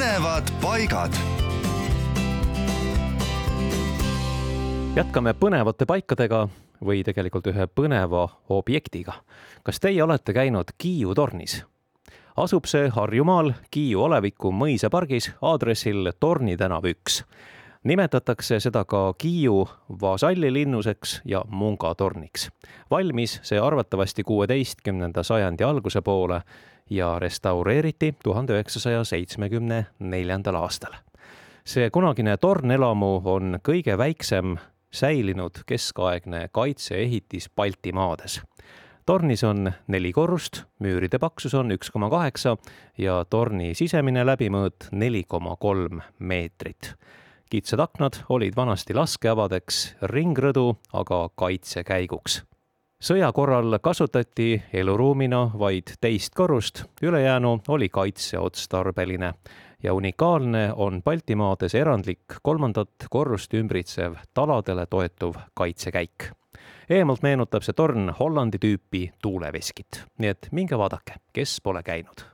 põnevad paigad. jätkame põnevate paikadega või tegelikult ühe põneva objektiga. kas teie olete käinud Kiiu tornis? asub see Harjumaal Kiiu aleviku mõisapargis aadressil Torni tänav üks. Nimetatakse seda ka Kiiu vasallilinnuseks ja mungatorniks. valmis see arvatavasti kuueteistkümnenda sajandi alguse poole ja restaureeriti tuhande üheksasaja seitsmekümne neljandal aastal. see kunagine tornelamu on kõige väiksem säilinud keskaegne kaitseehitis Baltimaades. tornis on neli korrust, müüride paksus on üks koma kaheksa ja torni sisemine läbimõõt neli koma kolm meetrit. Kitsad aknad olid vanasti laskeavadeks, ringrõdu aga kaitsekäiguks sõja korral kasutati eluruumina vaid teist korrust, ülejäänu oli kaitseotstarbeline. Ja unikaalne on Baltimaades erandlik kolmandat korrust ümbritsev taladele toetuv kaitsekäik. eemalt meenutab see torn Hollandi tüüpi tuuleveskit, nii et minge vaadake, kes pole käinud